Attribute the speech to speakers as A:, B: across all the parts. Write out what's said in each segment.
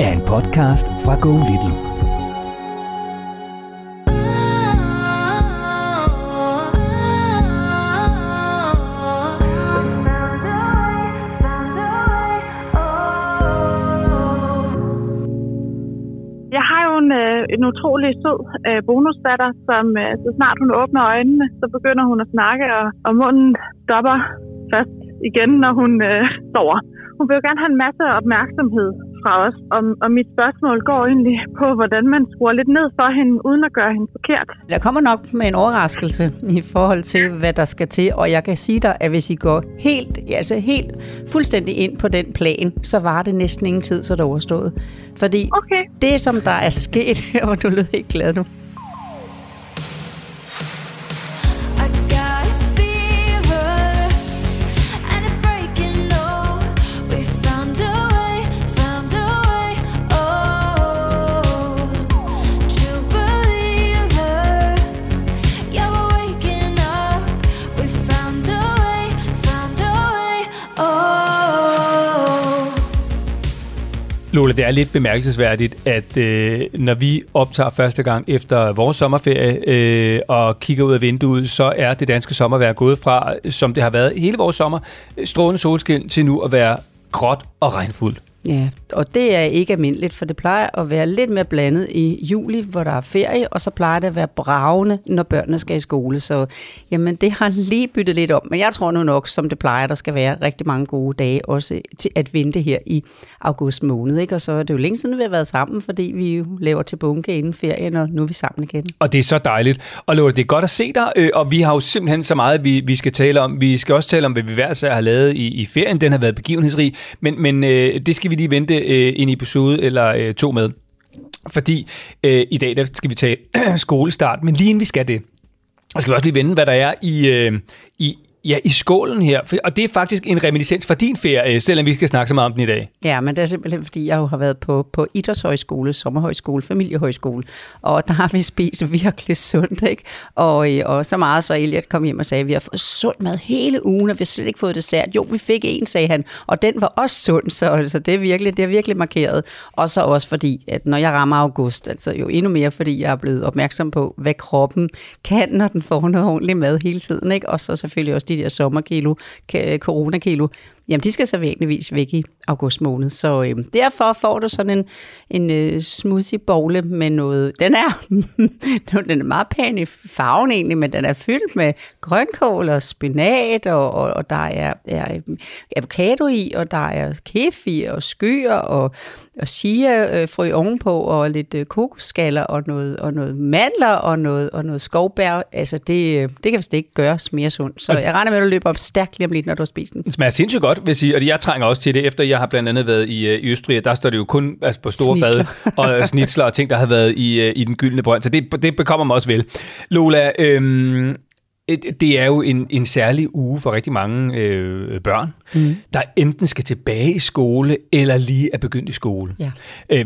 A: er en podcast fra Go Little.
B: Jeg har jo en, øh, en utrolig sød øh, bonusdatter, som øh, så snart hun åbner øjnene, så begynder hun at snakke, og, og munden stopper først igen, når hun øh, sover. Hun vil jo gerne have en masse opmærksomhed fra os, og, og mit spørgsmål går egentlig på, hvordan man skruer lidt ned for hende, uden at gøre hende forkert.
C: Der kommer nok med en overraskelse i forhold til, hvad der skal til, og jeg kan sige dig, at hvis I går helt, altså helt fuldstændig ind på den plan, så var det næsten ingen tid, så det overstået. Fordi
B: Okay.
C: det, som der er sket, og du lød helt glad nu,
D: Lola, det er lidt bemærkelsesværdigt, at øh, når vi optager første gang efter vores sommerferie øh, og kigger ud af vinduet, så er det danske sommervejr gået fra, som det har været hele vores sommer, strålende solskin til nu at være gråt og regnfuldt.
C: Ja, og det er ikke almindeligt, for det plejer at være lidt mere blandet i juli, hvor der er ferie, og så plejer det at være bravende, når børnene skal i skole. Så jamen, det har lige byttet lidt om, men jeg tror nu nok, som det plejer, der skal være rigtig mange gode dage også til at vente her i august måned. Ikke? Og så er det jo længe siden, vi har været sammen, fordi vi jo laver til bunke inden ferien, og nu er vi sammen igen.
D: Og det er så dejligt. Og Lola, det er godt at se dig, øh, og vi har jo simpelthen så meget, vi, vi skal tale om. Vi skal også tale om, hvad vi hver sær har lavet i, i ferien. Den har været begivenhedsrig, men, men øh, det skal vi lige vente øh, en episode eller øh, to med. Fordi øh, i dag der skal vi tage skolestart, men lige inden vi skal det, så skal vi også lige vende, hvad der er i, øh, i, ja, i skålen her. Og det er faktisk en reminiscens fra din ferie, selvom vi skal snakke så meget om den i dag.
C: Ja, men det er simpelthen, fordi jeg jo har været på, på idrætshøjskole, sommerhøjskole, familiehøjskole, og der har vi spist virkelig sundt, ikke? Og, øh, og så meget, så Elliot kom hjem og sagde, at vi har fået sund mad hele ugen, og vi har slet ikke fået dessert. Jo, vi fik en, sagde han, og den var også sund, så altså, det, er virkelig, det er virkelig markeret. Og så også fordi, at når jeg rammer august, altså jo endnu mere, fordi jeg er blevet opmærksom på, hvad kroppen kan, når den får noget ordentligt mad hele tiden, ikke? Og så selvfølgelig også de der sommerkilo, coronakilo, Jamen, de skal så vanligvis væk i august måned. Så øh, derfor får du sådan en, en øh, smoothie bowl med noget... Den er, den er meget pæn i farven egentlig, men den er fyldt med grønkål og spinat, og, og, og der er, er avocado i, og der er kefir og skyer og, og chia-frø ovenpå, og lidt øh, kokosskaller og noget, og noget mandler og noget, og noget skovbær. Altså, det, øh, det kan vist ikke gøres mere sundt. Så jeg regner med, at du løber op stærkt lige om lidt, når du har spist den.
D: Det smager sindssygt godt, vil jeg sige, og jeg trænger også til det, efter jeg har blandt andet været i, øh, i Østrig, og der står det jo kun altså på store fad, og snitsler og ting, der har været i, øh, i den gyldne brønd, så det, det bekommer mig også vel. Lola, øhm, et- det er jo en, en særlig uge for rigtig mange øh, børn, mm. der enten skal tilbage i skole, eller lige er begyndt i skole.
C: Ja.
D: Øh,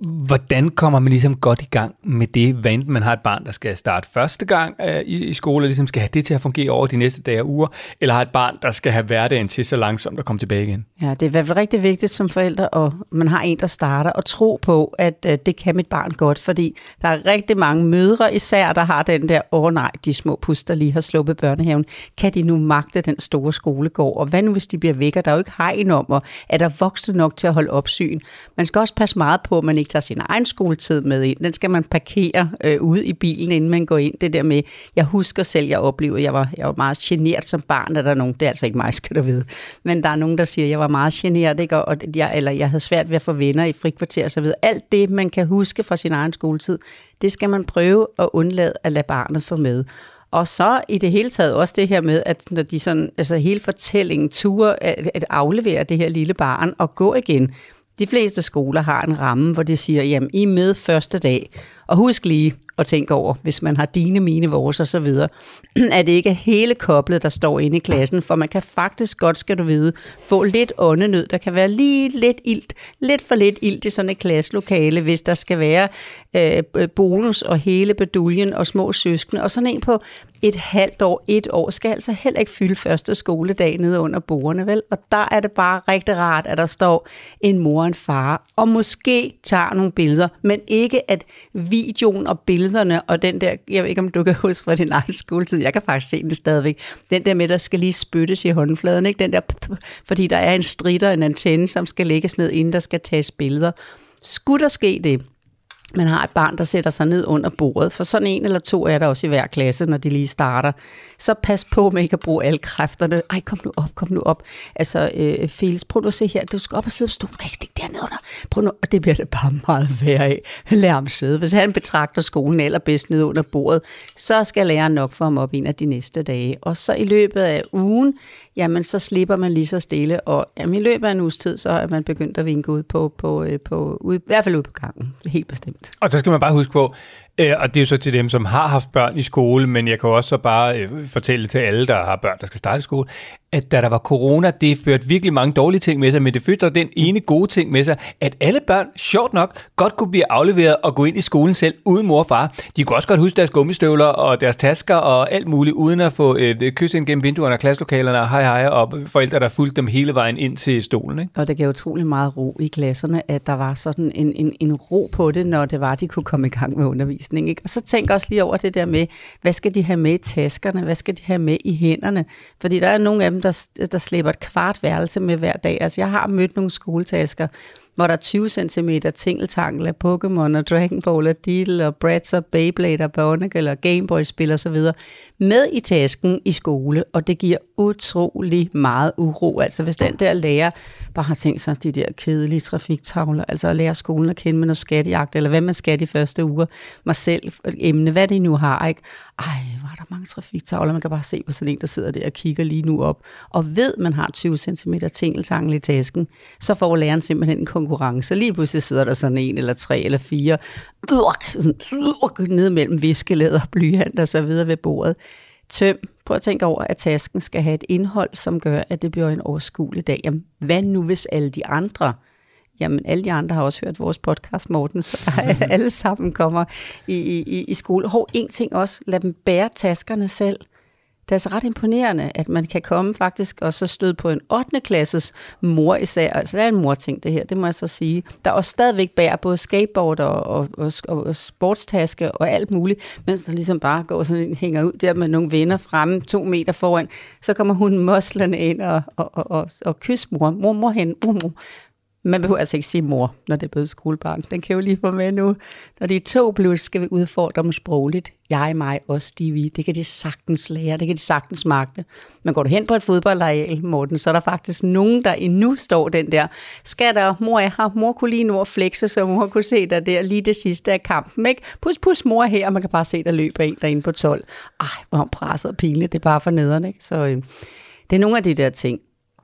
D: hvordan kommer man ligesom godt i gang med det, hvad enten man har et barn, der skal starte første gang øh, i, i skole, og ligesom skal have det til at fungere over de næste dage og uger, eller har et barn, der skal have hverdagen til så langsomt at komme tilbage igen?
C: Ja, det er i hvert fald rigtig vigtigt som forældre, og man har en, der starter, og tro på, at øh, det kan mit barn godt, fordi der er rigtig mange mødre især, der har den der, åh oh, nej, de små puster lige har sluppet børnehaven, kan de nu magte den store skolegård, og hvad nu, hvis de bliver væk, og der er jo ikke hegn om, og er der voksne nok til at holde opsyn? Man skal også passe meget på, at man ikke ikke tager sin egen skoletid med ind. Den skal man parkere øh, ude i bilen, inden man går ind. Det der med, jeg husker selv, jeg oplevede, jeg var, jeg var meget genert som barn, at der er nogen, det er altså ikke mig, skal du vide, men der er nogen, der siger, at jeg var meget genert, ikke? Og jeg, eller jeg havde svært ved at få venner i frikvarter og så videre. Alt det, man kan huske fra sin egen skoletid, det skal man prøve at undlade at lade barnet få med. Og så i det hele taget også det her med, at når de sådan, altså hele fortællingen turer at, at aflevere det her lille barn og gå igen. De fleste skoler har en ramme, hvor de siger, jamen I er med første dag. Og husk lige at tænke over, hvis man har dine, mine, vores og så videre, at det ikke er hele koblet, der står inde i klassen, for man kan faktisk godt, skal du vide, få lidt åndenød. Der kan være lige lidt ilt, lidt for lidt ilt i sådan et klasselokale, hvis der skal være øh, bonus og hele beduljen og små søskende, og sådan en på et halvt år, et år, skal altså heller ikke fylde første skoledag nede under bordene, vel? Og der er det bare rigtig rart, at der står en mor og en far, og måske tager nogle billeder, men ikke at videoen og billederne, og den der, jeg ved ikke, om du kan huske fra din egen skoletid, jeg kan faktisk se den stadigvæk, den der med, der skal lige spyttes i håndfladen, ikke? Den der, fordi der er en stritter, en antenne, som skal lægges ned, inden der skal tages billeder. Skulle der ske det, man har et barn, der sætter sig ned under bordet, for sådan en eller to er der også i hver klasse, når de lige starter. Så pas på med ikke at bruge alle kræfterne. Ej, kom nu op, kom nu op. Altså, øh, Felix, prøv at se her. Du skal op og sidde på stolen. Du kan ikke stikke dernede under. Prøv nu. Og det bliver det bare meget værre af. Lad ham sidde. Hvis han betragter skolen allerbedst ned under bordet, så skal læreren nok få ham op en af de næste dage. Og så i løbet af ugen, jamen så slipper man lige så stille. Og jamen, i løbet af en uges tid, så er man begyndt at vinke ud på, på, øh, på ud, i hvert fald ud på gangen. Helt bestemt.
D: Og så skal man bare huske på, øh, og det er jo så til dem, som har haft børn i skole, men jeg kan også så bare øh, fortælle til alle, der har børn, der skal starte i skole, at da der var corona, det førte virkelig mange dårlige ting med sig, men det førte den ene gode ting med sig, at alle børn, sjovt nok, godt kunne blive afleveret og gå ind i skolen selv, uden mor og far. De kunne også godt huske deres gummistøvler og deres tasker og alt muligt, uden at få øh, kys ind gennem vinduerne og klasselokalerne og hej hej, og forældre, der fulgte dem hele vejen ind til stolen. Ikke?
C: Og det gav utrolig meget ro i klasserne, at der var sådan en, en, en ro på det, når det var, de kunne komme i gang med undervisning. Ikke? Og så tænk også lige over det der med, hvad skal de have med i taskerne? Hvad skal de have med i hænderne? Fordi der er nogle af dem, der, der slæber et kvart værelse med hver dag. Altså jeg har mødt nogle skoletasker, hvor der er 20 cm tingeltangel af Pokémon og Dragon Ball og Deedle og Bratz og Beyblade og Barnacle og Gameboy-spil og så videre med i tasken i skole, og det giver utrolig meget uro. Altså hvis den der lærer bare har tænkt sig de der kedelige trafiktavler, altså at lære skolen at kende med noget skattejagt, eller hvad man skal de første uger, mig selv, emne, hvad de nu har, ikke? Ej, var der mange trafiktavler, man kan bare se på sådan en, der sidder der og kigger lige nu op, og ved, man har 20 cm tingeltangel i tasken, så får læreren simpelthen en konkurrence. Lige pludselig sidder der sådan en, eller tre, eller fire, sådan, ned mellem viskelæder, blyant og så videre ved bordet. Tøm. Prøv at tænke over, at tasken skal have et indhold, som gør, at det bliver en overskuelig dag. Jamen, hvad nu hvis alle de andre, jamen alle de andre har også hørt vores podcast, Morten, så der er alle sammen kommer i, i, i skole. Hov, en ting også, lad dem bære taskerne selv. Det er altså ret imponerende, at man kan komme faktisk og så støde på en 8. klasses mor især. Altså det er en morting det her, det må jeg så sige. Der også stadigvæk bærer både skateboard og, og, og, og sportstaske og alt muligt, mens der ligesom bare går sådan hænger ud der med nogle venner fremme to meter foran. Så kommer hun moslerne ind og, og, og, og, og kysser mor. Mor, mor hen, mor, mor. Man behøver altså ikke sige mor, når det er blevet skolebarn. Den kan jo lige få med nu. Når de er to plus, skal vi udfordre dem sprogligt. Jeg, mig os, de, vi. Det kan de sagtens lære, det kan de sagtens magte. Men går du hen på et fodboldareal, Morten, så er der faktisk nogen, der endnu står den der. Skal der, mor jeg har, mor kunne lige nu at flexe, så mor kunne se dig der lige det sidste af kampen. Ikke? Pus, pus, mor her, og man kan bare se, der løber en derinde på 12. Ej, hvor presset og pinligt, det er bare for nederen. Ikke? Så øh, det er nogle af de der ting.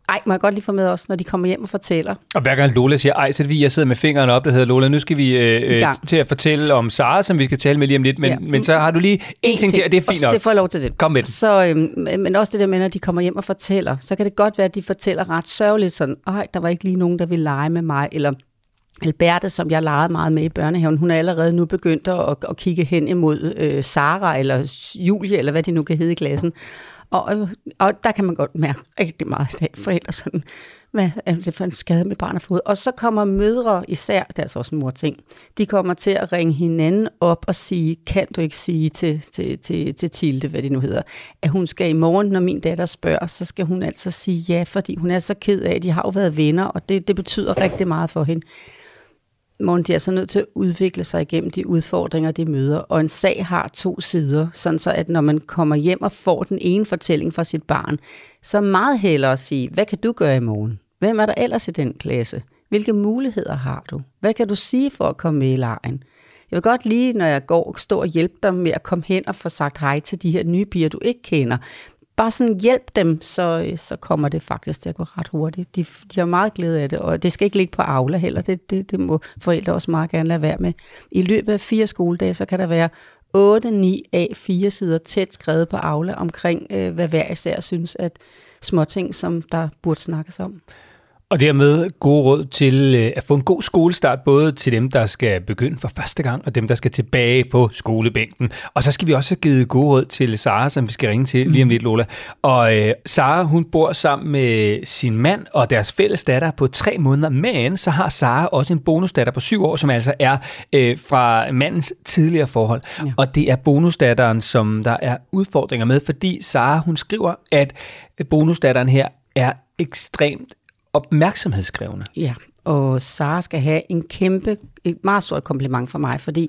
C: Ej, må jeg godt lige få med også, når de kommer hjem og fortæller.
D: Og hver gang Lola siger, ej, så er det vi, jeg sidder med fingrene op, der hedder Lola, nu skal vi øh,
C: gang.
D: til at fortælle om Sara, som vi skal tale med lige om lidt, men, ja. Men så har du lige en ting til, og det er fint nok.
C: Det får jeg lov til det.
D: Kom med den.
C: Så, øhm, men også det der med, når de kommer hjem og fortæller, så kan det godt være, at de fortæller ret sørgeligt sådan, ej, der var ikke lige nogen, der ville lege med mig, eller Alberte, som jeg legede meget med i børnehaven, hun er allerede nu begyndt at, at kigge hen imod øh, Sara eller Julie, eller hvad de nu kan hedde i klassen. Og, og der kan man godt mærke rigtig meget i dag, forældre sådan, hvad er det for en skade med barn og fod. Og så kommer mødre især, det er altså også en mor ting, de kommer til at ringe hinanden op og sige, kan du ikke sige til, til, til, til Tilde, hvad det nu hedder, at hun skal i morgen, når min datter spørger, så skal hun altså sige ja, fordi hun er så ked af, at de har jo været venner, og det, det betyder rigtig meget for hende. Morgen, de er så nødt til at udvikle sig igennem de udfordringer, de møder. Og en sag har to sider, sådan så at når man kommer hjem og får den ene fortælling fra sit barn, så meget hellere at sige, hvad kan du gøre i morgen? Hvem er der ellers i den klasse? Hvilke muligheder har du? Hvad kan du sige for at komme med i lejen? Jeg vil godt lige, når jeg går, stå og hjælpe dig med at komme hen og få sagt hej til de her nye piger, du ikke kender. Bare sådan hjælp dem, så, så kommer det faktisk til at gå ret hurtigt. De, de har meget glæde af det, og det skal ikke ligge på Aula heller. Det, det, det må forældre også meget gerne lade være med. I løbet af fire skoledage, så kan der være 8-9 af fire sider tæt skrevet på Aula omkring, øh, hvad hver især synes, at småting, som der burde snakkes om.
D: Og dermed gode råd til øh, at få en god skolestart, både til dem, der skal begynde for første gang, og dem, der skal tilbage på skolebænken. Og så skal vi også have givet gode råd til Sara, som vi skal ringe til lige om lidt, Lola. Og øh, Sara, hun bor sammen med sin mand og deres fælles datter på tre måneder, men så har Sara også en bonusdatter på syv år, som altså er øh, fra mandens tidligere forhold. Ja. Og det er bonusdatteren, som der er udfordringer med, fordi Sara, hun skriver, at bonusdatteren her er ekstremt opmærksomhedskrævende.
C: Ja, og Sara skal have en kæmpe, et meget stort kompliment fra mig, fordi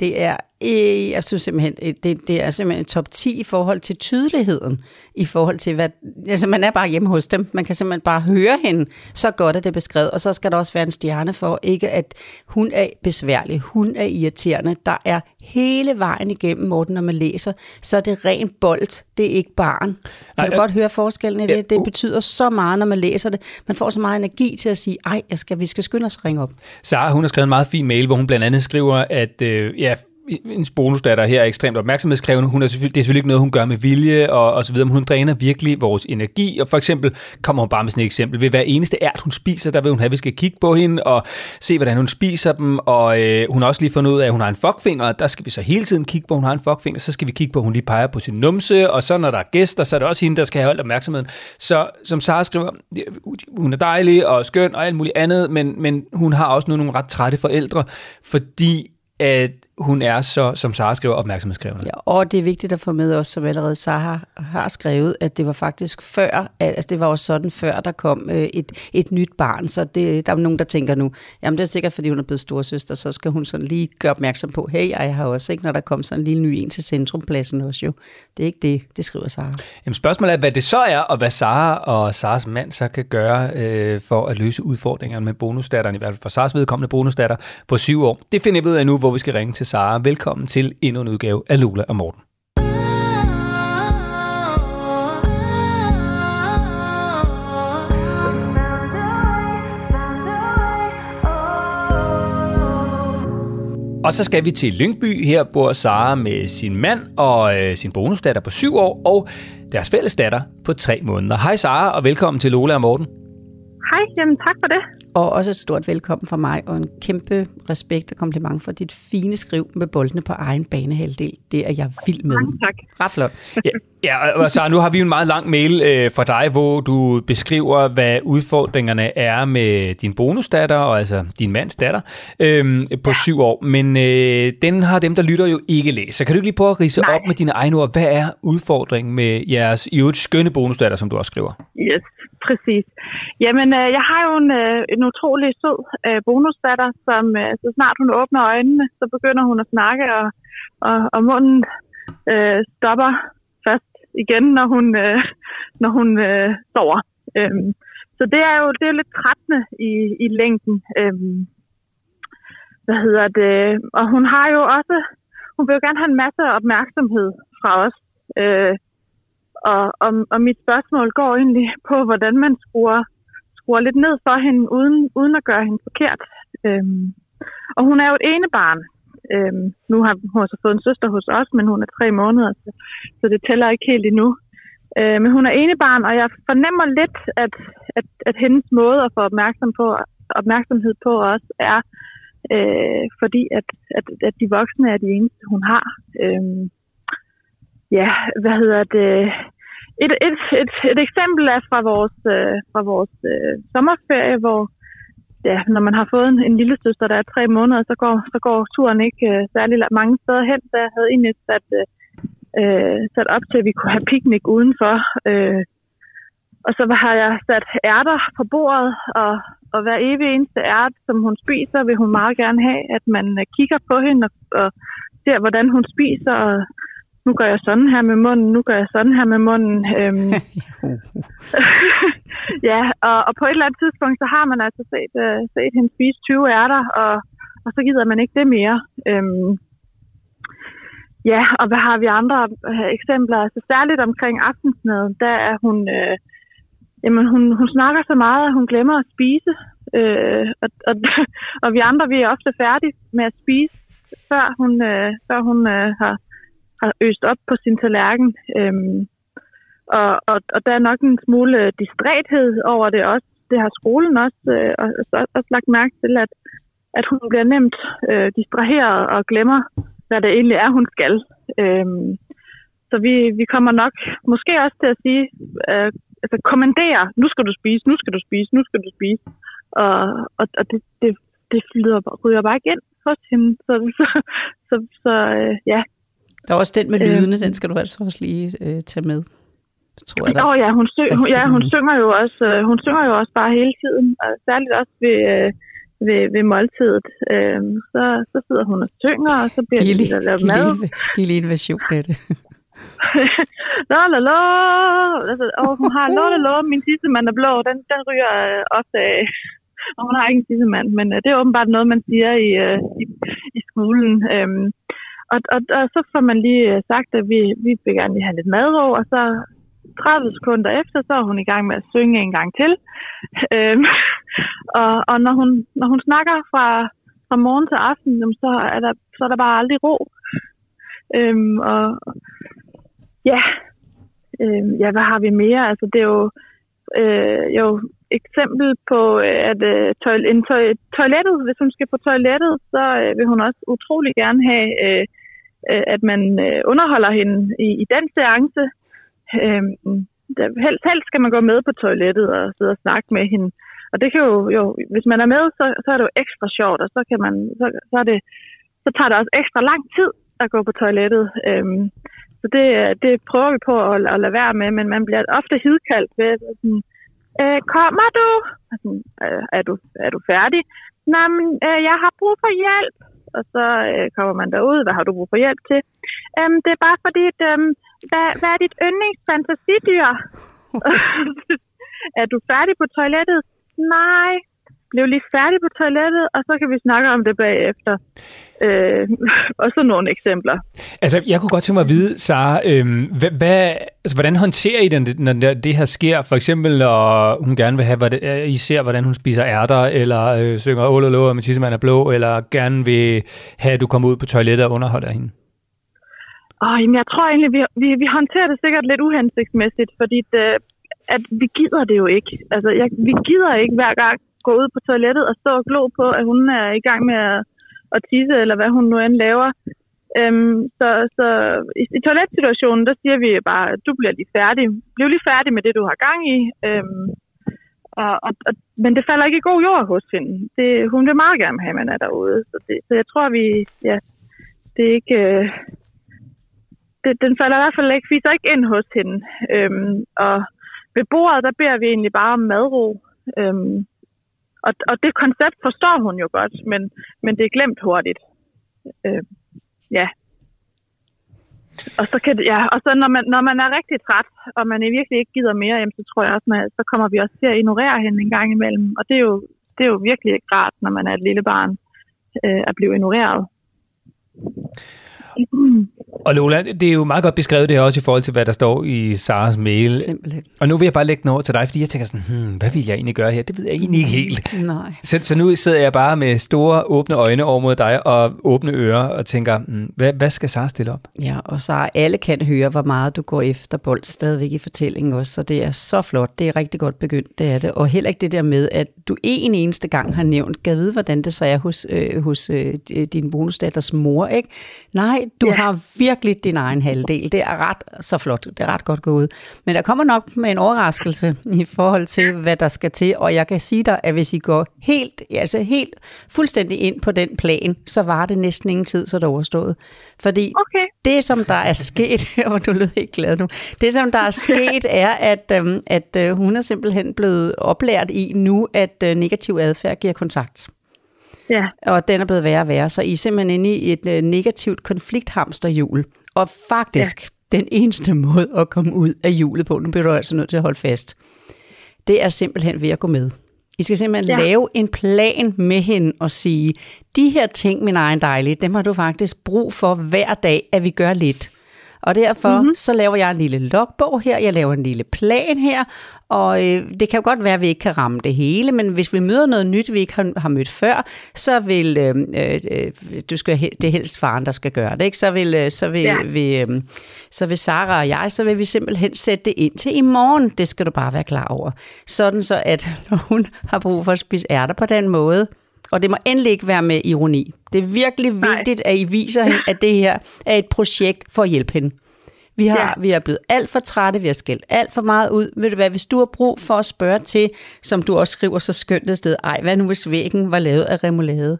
C: det er, øh, jeg synes simpelthen, øh, det, det er simpelthen en top 10 i forhold til tydeligheden, i forhold til, hvad, altså man er bare hjemme hos dem, man kan simpelthen bare høre hende, så godt er det beskrevet, og så skal der også være en stjerne for, ikke at hun er besværlig, hun er irriterende, der er hele vejen igennem, Morten, når man læser, så er det ren bold, det er ikke barn. Kan
D: Nej,
C: du
D: øh,
C: godt høre forskellen i
D: ja,
C: det? Det
D: uh.
C: betyder så meget, når man læser det. Man får så meget energi til at sige, ej, jeg skal, vi skal skynde os at ringe op.
D: Sara, hun har skrevet en meget fin mail, hvor hun blandt andet skriver, at øh, ja, hendes bonusdatter her er ekstremt opmærksomhedskrævende. Hun er selvfølgelig, det er selvfølgelig ikke noget, hun gør med vilje og, og så videre, men hun dræner virkelig vores energi. Og for eksempel kommer hun bare med sådan et eksempel. Ved hver eneste ært, hun spiser, der vil hun have, at vi skal kigge på hende og se, hvordan hun spiser dem. Og øh, hun har også lige fundet ud af, at hun har en fuckfinger. Der skal vi så hele tiden kigge på, at hun har en fuckfinger. Så skal vi kigge på, at hun lige peger på sin numse. Og så når der er gæster, så er det også hende, der skal have holdt opmærksomheden. Så som Sara skriver, hun er dejlig og skøn og alt muligt andet, men, men hun har også nu nogle ret trætte forældre, fordi at hun er så, som Sara skriver, opmærksomhedskrævende.
C: Ja, og det er vigtigt at få med os, som allerede Sara har skrevet, at det var faktisk før, altså det var også sådan før, der kom øh, et, et nyt barn, så det, der er nogen, der tænker nu, jamen det er sikkert, fordi hun er blevet storsøster, så skal hun sådan lige gøre opmærksom på, hey, jeg har også ikke, når der kom sådan en lille ny en til centrumpladsen også jo. Det er ikke det, det skriver Sara.
D: Jamen spørgsmålet er, hvad det så er, og hvad Sara og Saras mand så kan gøre øh, for at løse udfordringerne med bonusdatteren, i hvert fald for Saras vedkommende bonusdatter på syv år. Det finder vi ud af nu, hvor vi skal ringe til Sara. Velkommen til endnu en udgave af Lola og Morten. Og så skal vi til Lyngby. Her bor Sara med sin mand og øh, sin bonusdatter på syv år, og deres fælles datter på tre måneder. Hej Sara, og velkommen til Lola og Morten.
B: Hej, jamen tak for det.
C: Og også et stort velkommen fra mig, og en kæmpe respekt og kompliment for dit fine skriv med boldene på egen banehalvdel. Det er jeg vild med.
B: Mange tak.
C: Ret flot.
D: Ja, ja og Sara, nu har vi en meget lang mail øh, fra dig, hvor du beskriver, hvad udfordringerne er med din bonusdatter, og altså din mands datter, øh, på ja. syv år. Men øh, den har dem, der lytter jo ikke læst. Så kan du ikke lige prøve at rise
B: Nej.
D: op med dine egne ord? Hvad er udfordringen med jeres i øvrigt skønne bonusdatter, som du også skriver?
B: Yes, præcis. Jamen, øh, jeg har jo en, øh, en utrolig sød øh, bonusdatter, som øh, så snart hun åbner øjnene, så begynder hun at snakke, og, og, og munden øh, stopper først igen, når hun, øh, når hun øh, sover. Øhm, så det er jo det er lidt trættende i, i længden. Øhm, hvad hedder det? Og hun har jo også, hun vil jo gerne have en masse opmærksomhed fra os. Øh, og, og, og mit spørgsmål går egentlig på, hvordan man skruer, skruer lidt ned for hende, uden, uden at gøre hende forkert. Øhm, og hun er jo et ene barn. Øhm, nu har hun har så fået en søster hos os, men hun er tre måneder, så, så det tæller ikke helt endnu. Øh, men hun er ene barn, og jeg fornemmer lidt, at, at, at hendes måde at få opmærksom på, opmærksomhed på os er, øh, fordi at, at, at de voksne er de eneste, hun har. Øhm, ja, hvad hedder det? Et, et, et, et eksempel er fra vores, øh, fra vores øh, sommerferie, hvor ja, når man har fået en, en lille søster, der er tre måneder, så går, så går turen ikke øh, særlig mange steder hen. Så jeg havde egentlig sat, øh, øh sat op til, at vi kunne have piknik udenfor. Øh, og så har jeg sat ærter på bordet, og, og hver evig eneste ært, som hun spiser, vil hun meget gerne have, at man øh, kigger på hende og, og ser, hvordan hun spiser, og nu gør jeg sådan her med munden, nu gør jeg sådan her med munden. Øhm, ja, og, og på et eller andet tidspunkt, så har man altså set, øh, set hende spise 20 ærter, og, og så gider man ikke det mere. Øhm, ja, og hvad har vi andre øh, eksempler? Altså særligt omkring aftensmaden, der er hun, øh, jamen hun, hun snakker så meget, at hun glemmer at spise. Øh, og, og, og vi andre, vi er ofte færdige med at spise, før hun, øh, før hun øh, har, har øst op på sin tallerken. Øhm, og, og, og der er nok en smule øh, distræthed over det også. Det har skolen også, øh, også, også lagt mærke til, at, at hun bliver nemt øh, distraheret og glemmer, hvad det egentlig er, hun skal. Øhm, så vi, vi kommer nok måske også til at sige, øh, altså kommandere, nu skal du spise, nu skal du spise, nu skal du spise. Og, og, og det, det, det flyder, ryger bare ikke ind hos hende. Så, så, så, så øh, ja,
C: der er også den med
B: Øhm.
C: lydene, den skal du altså også lige øh, tage med. Tror jeg.
B: Åh oh, ja, hun, syng, hun, ja, hun synger jo også, øh, hun synger jo også bare hele tiden, og særligt også ved, øh, ved, ved måltidet. Øh, så, så sidder hun og synger, og så bliver det
C: lige,
B: der lavet
C: giv,
B: mad.
C: lige, giv lige en version af det.
B: la la la. Altså, og hun har la la la, min tissemand er blå, den, den ryger øh, ofte af. Og hun har ikke en tissemand, men øh, det er åbenbart noget, man siger i, øh, i, i skolen. Øhm, og, og, og så får man lige øh, sagt, at vi, vi vil gerne lige have lidt madro, og så 30 sekunder efter, så er hun i gang med at synge en gang til. Øhm, og og når, hun, når hun snakker fra, fra morgen til aften, så, er der, så er der bare aldrig ro. Øhm, og ja, øhm, ja, hvad har vi mere? Altså, det er jo, øh, jo eksempel på, øh, at øh, toil- en toil- toilettet, hvis hun skal på toilettet, så øh, vil hun også utrolig gerne have, øh, øh at man øh, underholder hende i, i den seance. Øh, der, helst, helst skal man gå med på toilettet og sidde og snakke med hende. Og det kan jo, jo hvis man er med, så, så er det jo ekstra sjovt, og så, kan man, så, så, er det, så tager det også ekstra lang tid at gå på toilettet. Øh, så det, øh, det prøver vi på at, at lade være med, men man bliver ofte hidkaldt ved sådan, øh, kommer du? Og Sådan, øh, er du? Er du færdig? Nej, men øh, jeg har brug for hjælp. Og så øh, kommer man derud, hvad har du brug for hjælp til? Øhm, det er bare fordi, at, øhm, hvad, hvad er dit yndlingsfantasidyr? er du færdig på toilettet? Nej, blev lige færdig på toilettet, og så kan vi snakke om det bagefter. Øh, og så nogle eksempler.
D: Altså, jeg kunne godt tænke mig at vide, Sara, øhm, hvad, hvad, altså, hvordan håndterer I den, når det, her sker? For eksempel, når hun gerne vil have, hvad det, er, I ser, hvordan hun spiser ærter, eller øh, synger ål og lå, med tissemand er blå, eller gerne vil have, at du kommer ud på toilettet og underholder hende?
B: Åh, jamen, jeg tror egentlig, vi, vi, vi håndterer det sikkert lidt uhensigtsmæssigt, fordi det, at vi gider det jo ikke. Altså, jeg, vi gider ikke hver gang gå ud på toilettet og stå og glo på, at hun er i gang med at, at tisse, eller hvad hun nu end laver. Øhm, så så i, i toiletsituationen, der siger vi bare, at du bliver lige færdig. Bliv lige færdig med det, du har gang i. Øhm, og, og, og, men det falder ikke i god jord hos hende. Det, hun vil meget gerne have, at man er derude. Så, det, så jeg tror, vi... Ja, det er ikke... Øh, det, den falder i hvert fald ikke, fiser ikke ind hos hende. Øhm, og ved bordet, der beder vi egentlig bare om madro. Øhm, og, og det koncept forstår hun jo godt, men, men det er glemt hurtigt. Øh, ja. Og så, kan det, ja, og så når, man, når man er rigtig træt, og man virkelig ikke gider mere, jamen, så tror jeg også, man, så kommer vi også til at ignorere hende en gang imellem. Og det er jo, det er jo virkelig ikke rart, når man er et lille barn, øh, at blive ignoreret.
D: Og Lola, det er jo meget godt beskrevet det her også i forhold til, hvad der står i Saras mail.
C: Simpelthen.
D: Og nu vil jeg bare lægge den over til dig, fordi jeg tænker sådan, hmm, hvad vil jeg egentlig gøre her? Det ved jeg egentlig ikke helt.
C: Nej.
D: Så, så nu sidder jeg bare med store åbne øjne over mod dig og åbne ører og tænker, hmm, hvad, hvad skal Sara stille op?
C: Ja, og så alle kan høre, hvor meget du går efter bold stadigvæk i fortællingen også, så det er så flot. Det er rigtig godt begyndt, det er det. Og heller ikke det der med, at du en eneste gang har nævnt, kan vide, hvordan det så er hos, øh, hos øh, din bonusdatters mor, ikke? Nej, Nej, du
B: Ja.
C: har virkelig din egen halvdel. Det er ret så flot. Det er ret godt gået. Men der kommer nok med en overraskelse i forhold til, hvad der skal til. Og jeg kan sige dig, at hvis I går helt, altså helt fuldstændig ind på den plan, så var det næsten ingen tid, så det er overstået. Fordi
B: Okay.
C: det, som der er sket, og du lød ikke glad nu, det, som der er sket, er, at, øhm, at øh, hun er simpelthen blevet oplært i nu, at øh, negativ adfærd giver kontakt.
B: Ja.
C: Og den er blevet værre og værre, så I er simpelthen inde i et øh, negativt konflikthamsterhjul. Og faktisk, ja. den eneste måde at komme ud af hjulet på, nu bliver du altså nødt til at holde fast, det er simpelthen ved at gå med. I skal simpelthen ja. Lave en plan med hende og sige, de her ting, min egen dejlige, dem har du faktisk brug for hver dag, at vi gør lidt. Og derfor mm-hmm. så laver jeg en lille logbog her, jeg laver en lille plan her, og øh, det kan jo godt være, at vi ikke kan ramme det hele, men hvis vi møder noget nyt, vi ikke har, har mødt før, så vil, øh, øh, du skal, det er helst faren, der skal gøre det, ikke? Så vil, øh, så vil. Ja. vil, øh, så vil Sara og jeg, så vil vi simpelthen sætte det ind til i morgen. Det skal du bare være klar over. Sådan så, at når hun har brug for at spise ærter på den måde, og det må endelig ikke være med ironi. Det er virkelig
B: Nej.
C: vigtigt, at I viser hende, at det her er et projekt for at hjælpe hende. Vi, har. Ja. vi er blevet alt for trætte, vi har skældt alt for meget ud. Ved du hvad, hvis du har brug for at spørge til, som du også skriver så skønt et sted, ej, hvad nu hvis væggen var lavet af remoulade?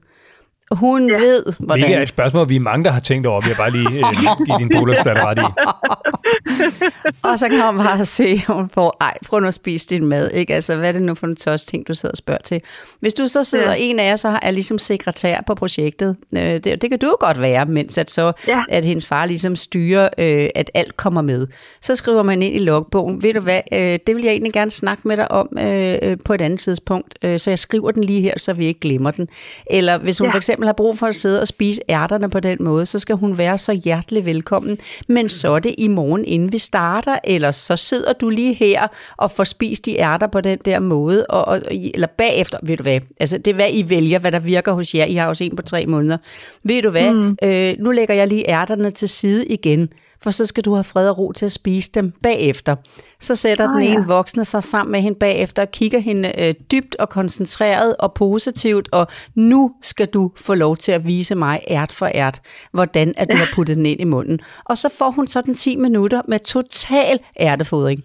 C: Hun ja. ved, hvordan...
D: Hvilket er et spørgsmål, vi er mange, der har tænkt over. Vi har bare lige øh, give din boligsdatter ret i.
C: Og så kan man bare se, at hun får, ej, prøv nu at spise din mad, ikke? Altså, hvad er det nu for en tørs ting, du sidder og spørger til? Hvis du så sidder, ja. En af jer så er ligesom sekretær på projektet, øh, det, det kan du jo godt være, mens at så,
B: Ja.
C: at hendes far ligesom styrer, øh, at alt kommer med. Så skriver man ind i logbogen, ved du hvad, øh, det vil jeg egentlig gerne snakke med dig om øh, øh, på et andet tidspunkt, øh, så jeg skriver den lige her, så vi ikke glemmer den. Eller hvis hun.
B: Ja.
C: for eksempel har brug for at sidde og spise ærterne på den måde, så skal hun være så hjertelig velkommen. Men så er det i morgen, inden vi starter, eller så sidder du lige her og får spist de ærter på den der måde, og, og, eller bagefter, ved du hvad, altså det er hvad I vælger, hvad der virker hos jer. I har også en på tre måneder. Ved du hvad, mm. øh, nu lægger jeg lige ærterne til side igen, for så skal du have fred og ro til at spise dem bagefter. Så sætter den
B: Ah, ja.
C: ene voksne sig sammen med hende bagefter og kigger hende øh, dybt og koncentreret og positivt, og nu skal du få lov til at vise mig ært for ært, hvordan at du har puttet den ind i munden. Og så får hun sådan 10 minutter med total ærtefodring,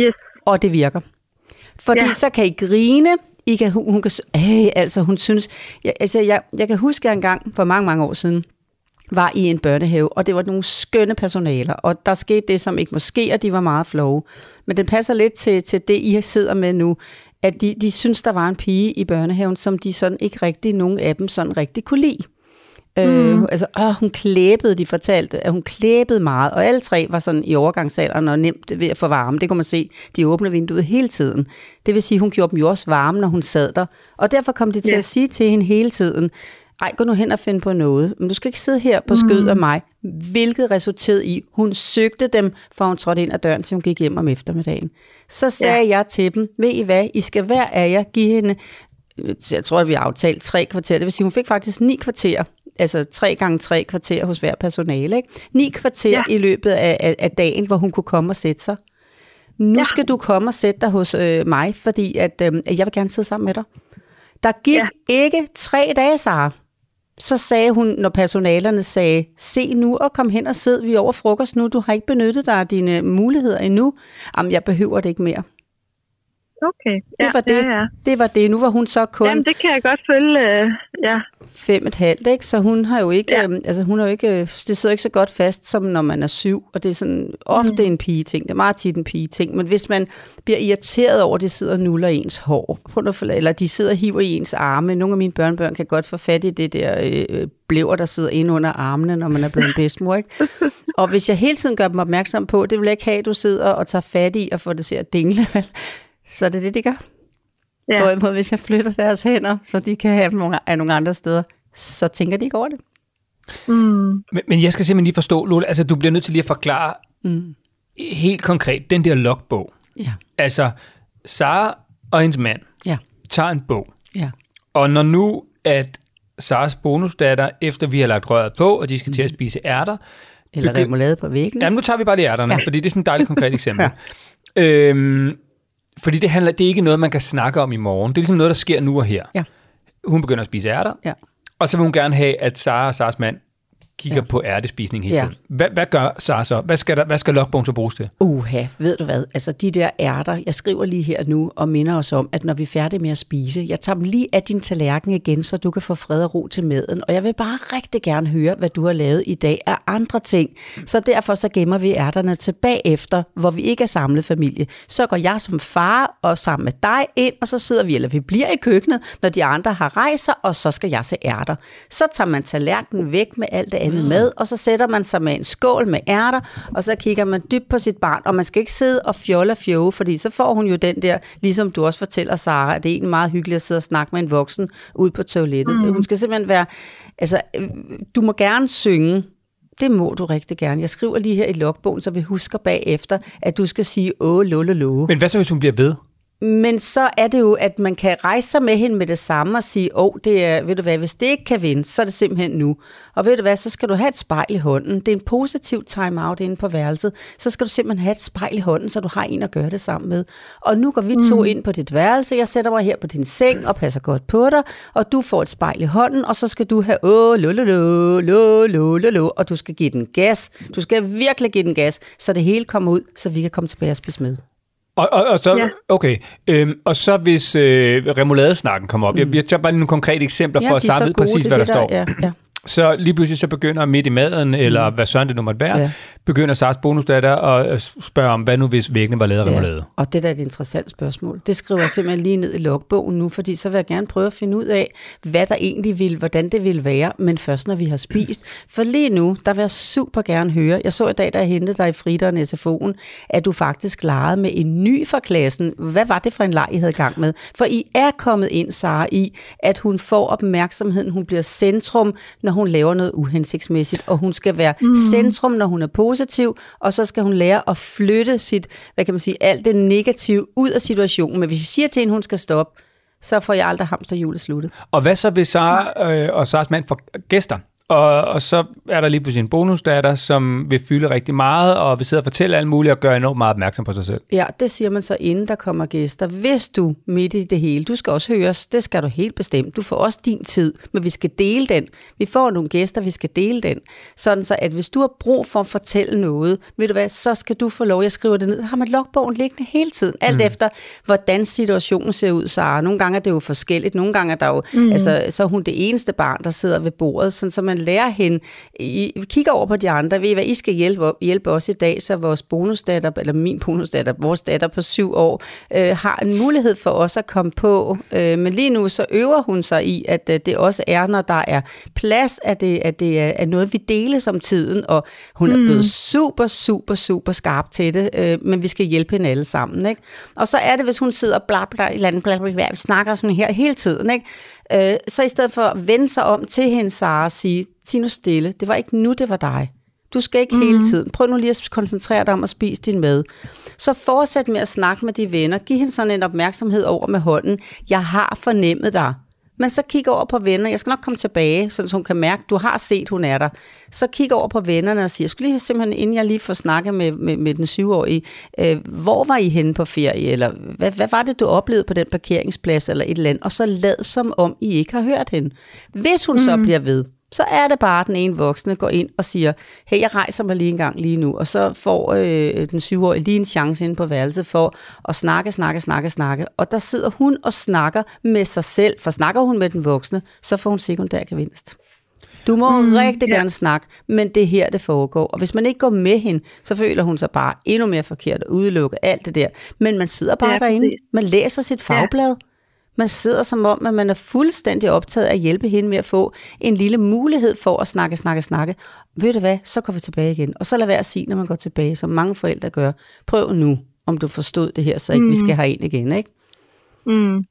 B: Yes.
C: og det virker. Fordi ja.
B: Ja.
C: så kan I grine, I kan, hun, hun kan, øh, altså hun synes, jeg, altså jeg, jeg kan huske, at jeg engang for mange, mange år siden, var i en børnehave, og det var nogle skønne personaler, og der skete det, som ikke må ske, og de var meget flove. Men det passer lidt til, til det, I sidder med nu, at de, de synes, der var en pige i børnehaven, som de sådan ikke rigtig, nogen af dem sådan rigtig kunne lide. Mm. Øh, altså, åh, hun klæbede, de fortalte, at hun klæbede meget, og alle tre var sådan i overgangsalderen og nemt ved at få varme. Det kunne man se, de åbnede vinduet hele tiden. Det vil sige, hun gjorde dem jo også varme, når hun sad der. Og derfor kom de til
B: Ja.
C: at sige til hende hele tiden, ej, gå nu hen og finde på noget. Men du skal ikke sidde her på skød af mig. Hvilket resulterede i, hun søgte dem, for hun trådte ind ad døren, til hun gik hjem om eftermiddagen. Så sagde ja. jeg til dem, ved I hvad, I skal hver af jer give hende, jeg tror, at vi har aftalt tre kvarter, det vil sige, hun fik faktisk ni kvarter, altså tre gange tre kvarter hos hver personale, ikke? Ni kvarter ja. I løbet af, af, af dagen, hvor hun kunne komme og sætte sig. Nu
B: Ja.
C: skal du komme og sætte dig hos øh, mig, fordi at, øh, jeg vil gerne sidde sammen med dig. Der gik ja. ikke tre dage, Sara. Så sagde hun, når personalerne sagde, se nu og kom hen og sid, vi er over frokost nu, du har ikke benyttet dig af dine muligheder endnu. Jamen, jeg behøver det ikke mere.
B: Okay.
C: Det
B: ja,
C: var det.
B: Ja, ja.
C: Det var det. Nu var hun så kun
B: Jamen, det kan jeg godt følge. øh, Ja.
C: Fem et halvt, ikke? Så hun har jo ikke, ja. Øhm, altså hun har jo ikke, øh, det sidder ikke så godt fast, som når man er syv, og det er sådan ofte mm. en pige-ting, det er meget tit en pige-ting, men hvis man bliver irriteret over, at de sidder og nuller ens hår, eller de sidder og hiver i ens arme, nogle af mine børnebørn kan godt få fat i det der øh, blæver, der sidder inde under armene, når man er blevet en bedstemor, ikke? Og hvis jeg hele tiden gør dem opmærksom på, det vil jeg ikke have, at du sidder og tager fat i og får det til at dingle, så er det det, de gør.
B: Ja.
C: Hvorimod, hvis jeg flytter deres hænder, så de kan have dem nogle- af nogle andre steder, så tænker de ikke over det.
B: Mm.
D: Men, men jeg skal simpelthen lige forstå, Lola, altså du bliver nødt til lige at forklare
C: Mm.
D: helt konkret, den der logbog.
C: Ja,
D: Altså, Sara og hendes mand
C: ja,
D: tager en bog,
C: ja.
D: og når nu, at Saras bonusdatter, efter vi har lagt røret på, og de skal til
C: Mhm.
D: at spise ærter,
C: Eller
D: Begy-
C: remoulade på væggen.
D: Jamen, nu tager vi bare lige ærterne, ja.
C: Ja.
D: fordi det er sådan et dejligt konkret eksempel. ja. øhm, fordi det, handler, det er ikke noget, man kan snakke om i morgen. Det er ligesom noget, der sker nu og her.
C: Ja.
D: Hun begynder at spise ærter,
C: Ja.
D: og så vil hun gerne have, at Sara og Saras mand kigger
C: Ja.
D: på ærtespisning hele
C: Ja.
D: tiden. Hvad, hvad gør Sara så? Hvad skal, der, hvad skal logbogen så bruges til?
C: Uha, ved du hvad? Altså de der ærter, jeg skriver lige her nu og minder os om, at når vi er færdige med at spise, jeg tager dem lige af din tallerken igen, så du kan få fred og ro til maden. Og jeg vil bare rigtig gerne høre, hvad du har lavet i dag af andre ting. Så derfor så gemmer vi ærterne tilbage efter, hvor vi ikke er samlet familie. Så går jeg som far og sammen med dig ind, og så sidder vi, eller vi bliver i køkkenet, når de andre har rejser, og så skal jeg se ærter. Så tager man tallerkenen væk med alt det andet mad, og så sætter man sig med en skål med ærter, og så kigger man dybt på sit barn, og man skal ikke sidde og fjolle og fjove, fordi så får hun jo den der, ligesom du også fortæller, Sara, at det er egentlig meget hyggeligt at sidde og snakke med en voksen ude på toilettet. Mm. Hun skal simpelthen være, altså, du må gerne synge, det må du rigtig gerne. Jeg skriver lige her i logbogen, så vi husker bagefter, at du skal sige åh, låle, låge.
D: Men hvad så, hvis hun bliver ved?
C: Men så er det jo, at man kan rejse sig med hende med det samme og sige, åh, oh, det er, ved du hvad, hvis det ikke kan vinde, så er det simpelthen nu. Og ved du hvad, så skal du have et spejl i hånden. Det er en positiv time-out inde på værelset. Så skal du simpelthen have et spejl i hånden, så du har en at gøre det sammen med. Og nu går vi to ind på dit værelse. Jeg sætter mig her på din seng og passer godt på dig. Og du får et spejl i hånden, og så skal du have, åh, lo, lo, lo, lo, lo, lo, lo, og du skal give den gas. Du skal virkelig give den gas, så det hele kommer ud, så vi kan komme tilbage og spise med.
D: Og, og, og så,
B: Ja.
D: ja. okay, øhm, og så hvis øh, remoladesnakken kommer op, mm. jeg, jeg tager bare lige nogle konkrete eksempler for at samle præcis, hvad der,
C: det,
D: står.
C: Ja, ja.
D: Så lige pludselig så begynder midt i maden, eller hvad søren det nu måtte være,
C: Ja.
D: ja. begynder Sars bonusdatter at øh, spørge om, hvad nu hvis væggene var lavet af remoulade?
C: Og det der er et interessant spørgsmål. Det skriver jeg simpelthen lige ned i logbogen nu, fordi så vil jeg gerne prøve at finde ud af, hvad der egentlig vil, hvordan det vil være, men først når vi har spist. For lige nu, der vil jeg super gerne høre, jeg så i dag, da jeg hentede dig i fritteren SFO'en, at du faktisk legede med en ny fra klassen. Hvad var det for en leg, I havde gang med? For I er kommet ind, Sara, i, at hun får opmærksomheden, hun bliver centrum, når hun laver noget uhensigtsmæssigt, og hun skal være mm. centrum, når hun er positiv, og så skal hun lære at flytte sit, hvad kan man sige, alt det negative ud af situationen. Men hvis I siger til hende, hun skal stoppe, så får jeg aldrig hamsterhjulet sluttet.
D: Og hvad så hvis Sara øh, og Sars mand får gæster? Og, og så er der lige pludselig en bonusdatter, som vil fylde rigtig meget, og vil sidde og fortælle alt muligt, og gøre enormt meget opmærksom på sig selv.
C: Ja, det siger man så, inden der kommer gæster. Hvis du midt i det hele, du skal også høres, det skal du helt bestemt. Du får også din tid, men vi skal dele den. Vi får nogle gæster, vi skal dele den. Sådan så, at hvis du har brug for at fortælle noget, ved du hvad, så skal du få lov, jeg skriver det ned, har man logbogen liggende hele tiden, alt mm. efter, hvordan situationen ser ud, Sara. Nogle gange er det jo forskelligt, nogle gange er der jo, mm. altså, så er hun det eneste barn, der sidder ved bordet, sådan så man lærer hende, I, kigger over på de andre, ved I hvad, I skal hjælpe, hjælpe os i dag, så vores bonusdatter, eller min bonusdatter, vores datter på syv år, øh, har en mulighed for os at komme på. Øh, men lige nu så øver hun sig i, at øh, det også er, når der er plads, at det, at det er, er noget, vi deles om tiden, og hun er blevet super, super, super skarp til det, øh, men vi skal hjælpe hende alle sammen. Ikke? Og så er det, hvis hun sidder og bla bla, bla, bla, snakker sådan her hele tiden, ikke? Øh, så i stedet for at vende sig om til hende, Sara, og sige, sig nu stille, det var ikke nu, det var dig. Du skal ikke mm. hele tiden. Prøv nu lige at koncentrere dig om at spise din mad. Så fortsæt med at snakke med de venner. Giv hende sådan en opmærksomhed over med hånden. Jeg har fornemmet dig. Men så kig over på venner. Jeg skal nok komme tilbage, så hun kan mærke, at du har set, hun er der. Så kig over på vennerne og siger, jeg skulle lige simpelthen, inden jeg lige får snakket med, med, med den syvårige, øh, hvor var I henne på ferie? Eller hvad, hvad var det, du oplevede på den parkeringsplads? Eller et eller andet. Og så lad som om, I ikke har hørt hende. Hvis hun mm. så bliver ved, så er det bare, at den ene voksne går ind og siger, hey, jeg rejser mig lige en gang lige nu, og så får øh, den syvårige lige en chance inde på værelset for at snakke, snakke, snakke, snakke. Og der sidder hun og snakker med sig selv, for snakker hun med den voksne, så får hun sekundær gevinst. Du må mm, rigtig
B: ja.
C: gerne snakke, men det er her, det foregår. Og hvis man ikke går med hende, så føler hun sig bare endnu mere forkert og udelukker alt det der. Men man sidder bare
B: Ja,
C: derinde, man læser sit fagblad, man sidder som om, at man er fuldstændig optaget af at hjælpe hende med at få en lille mulighed for at snakke, snakke, snakke. Ved du hvad, så går vi tilbage igen. Og så lad være at sige, når man går tilbage, som mange forældre gør. Prøv nu, om du forstod det her, så ikke mm. vi skal have en igen, ikke?
B: Mm.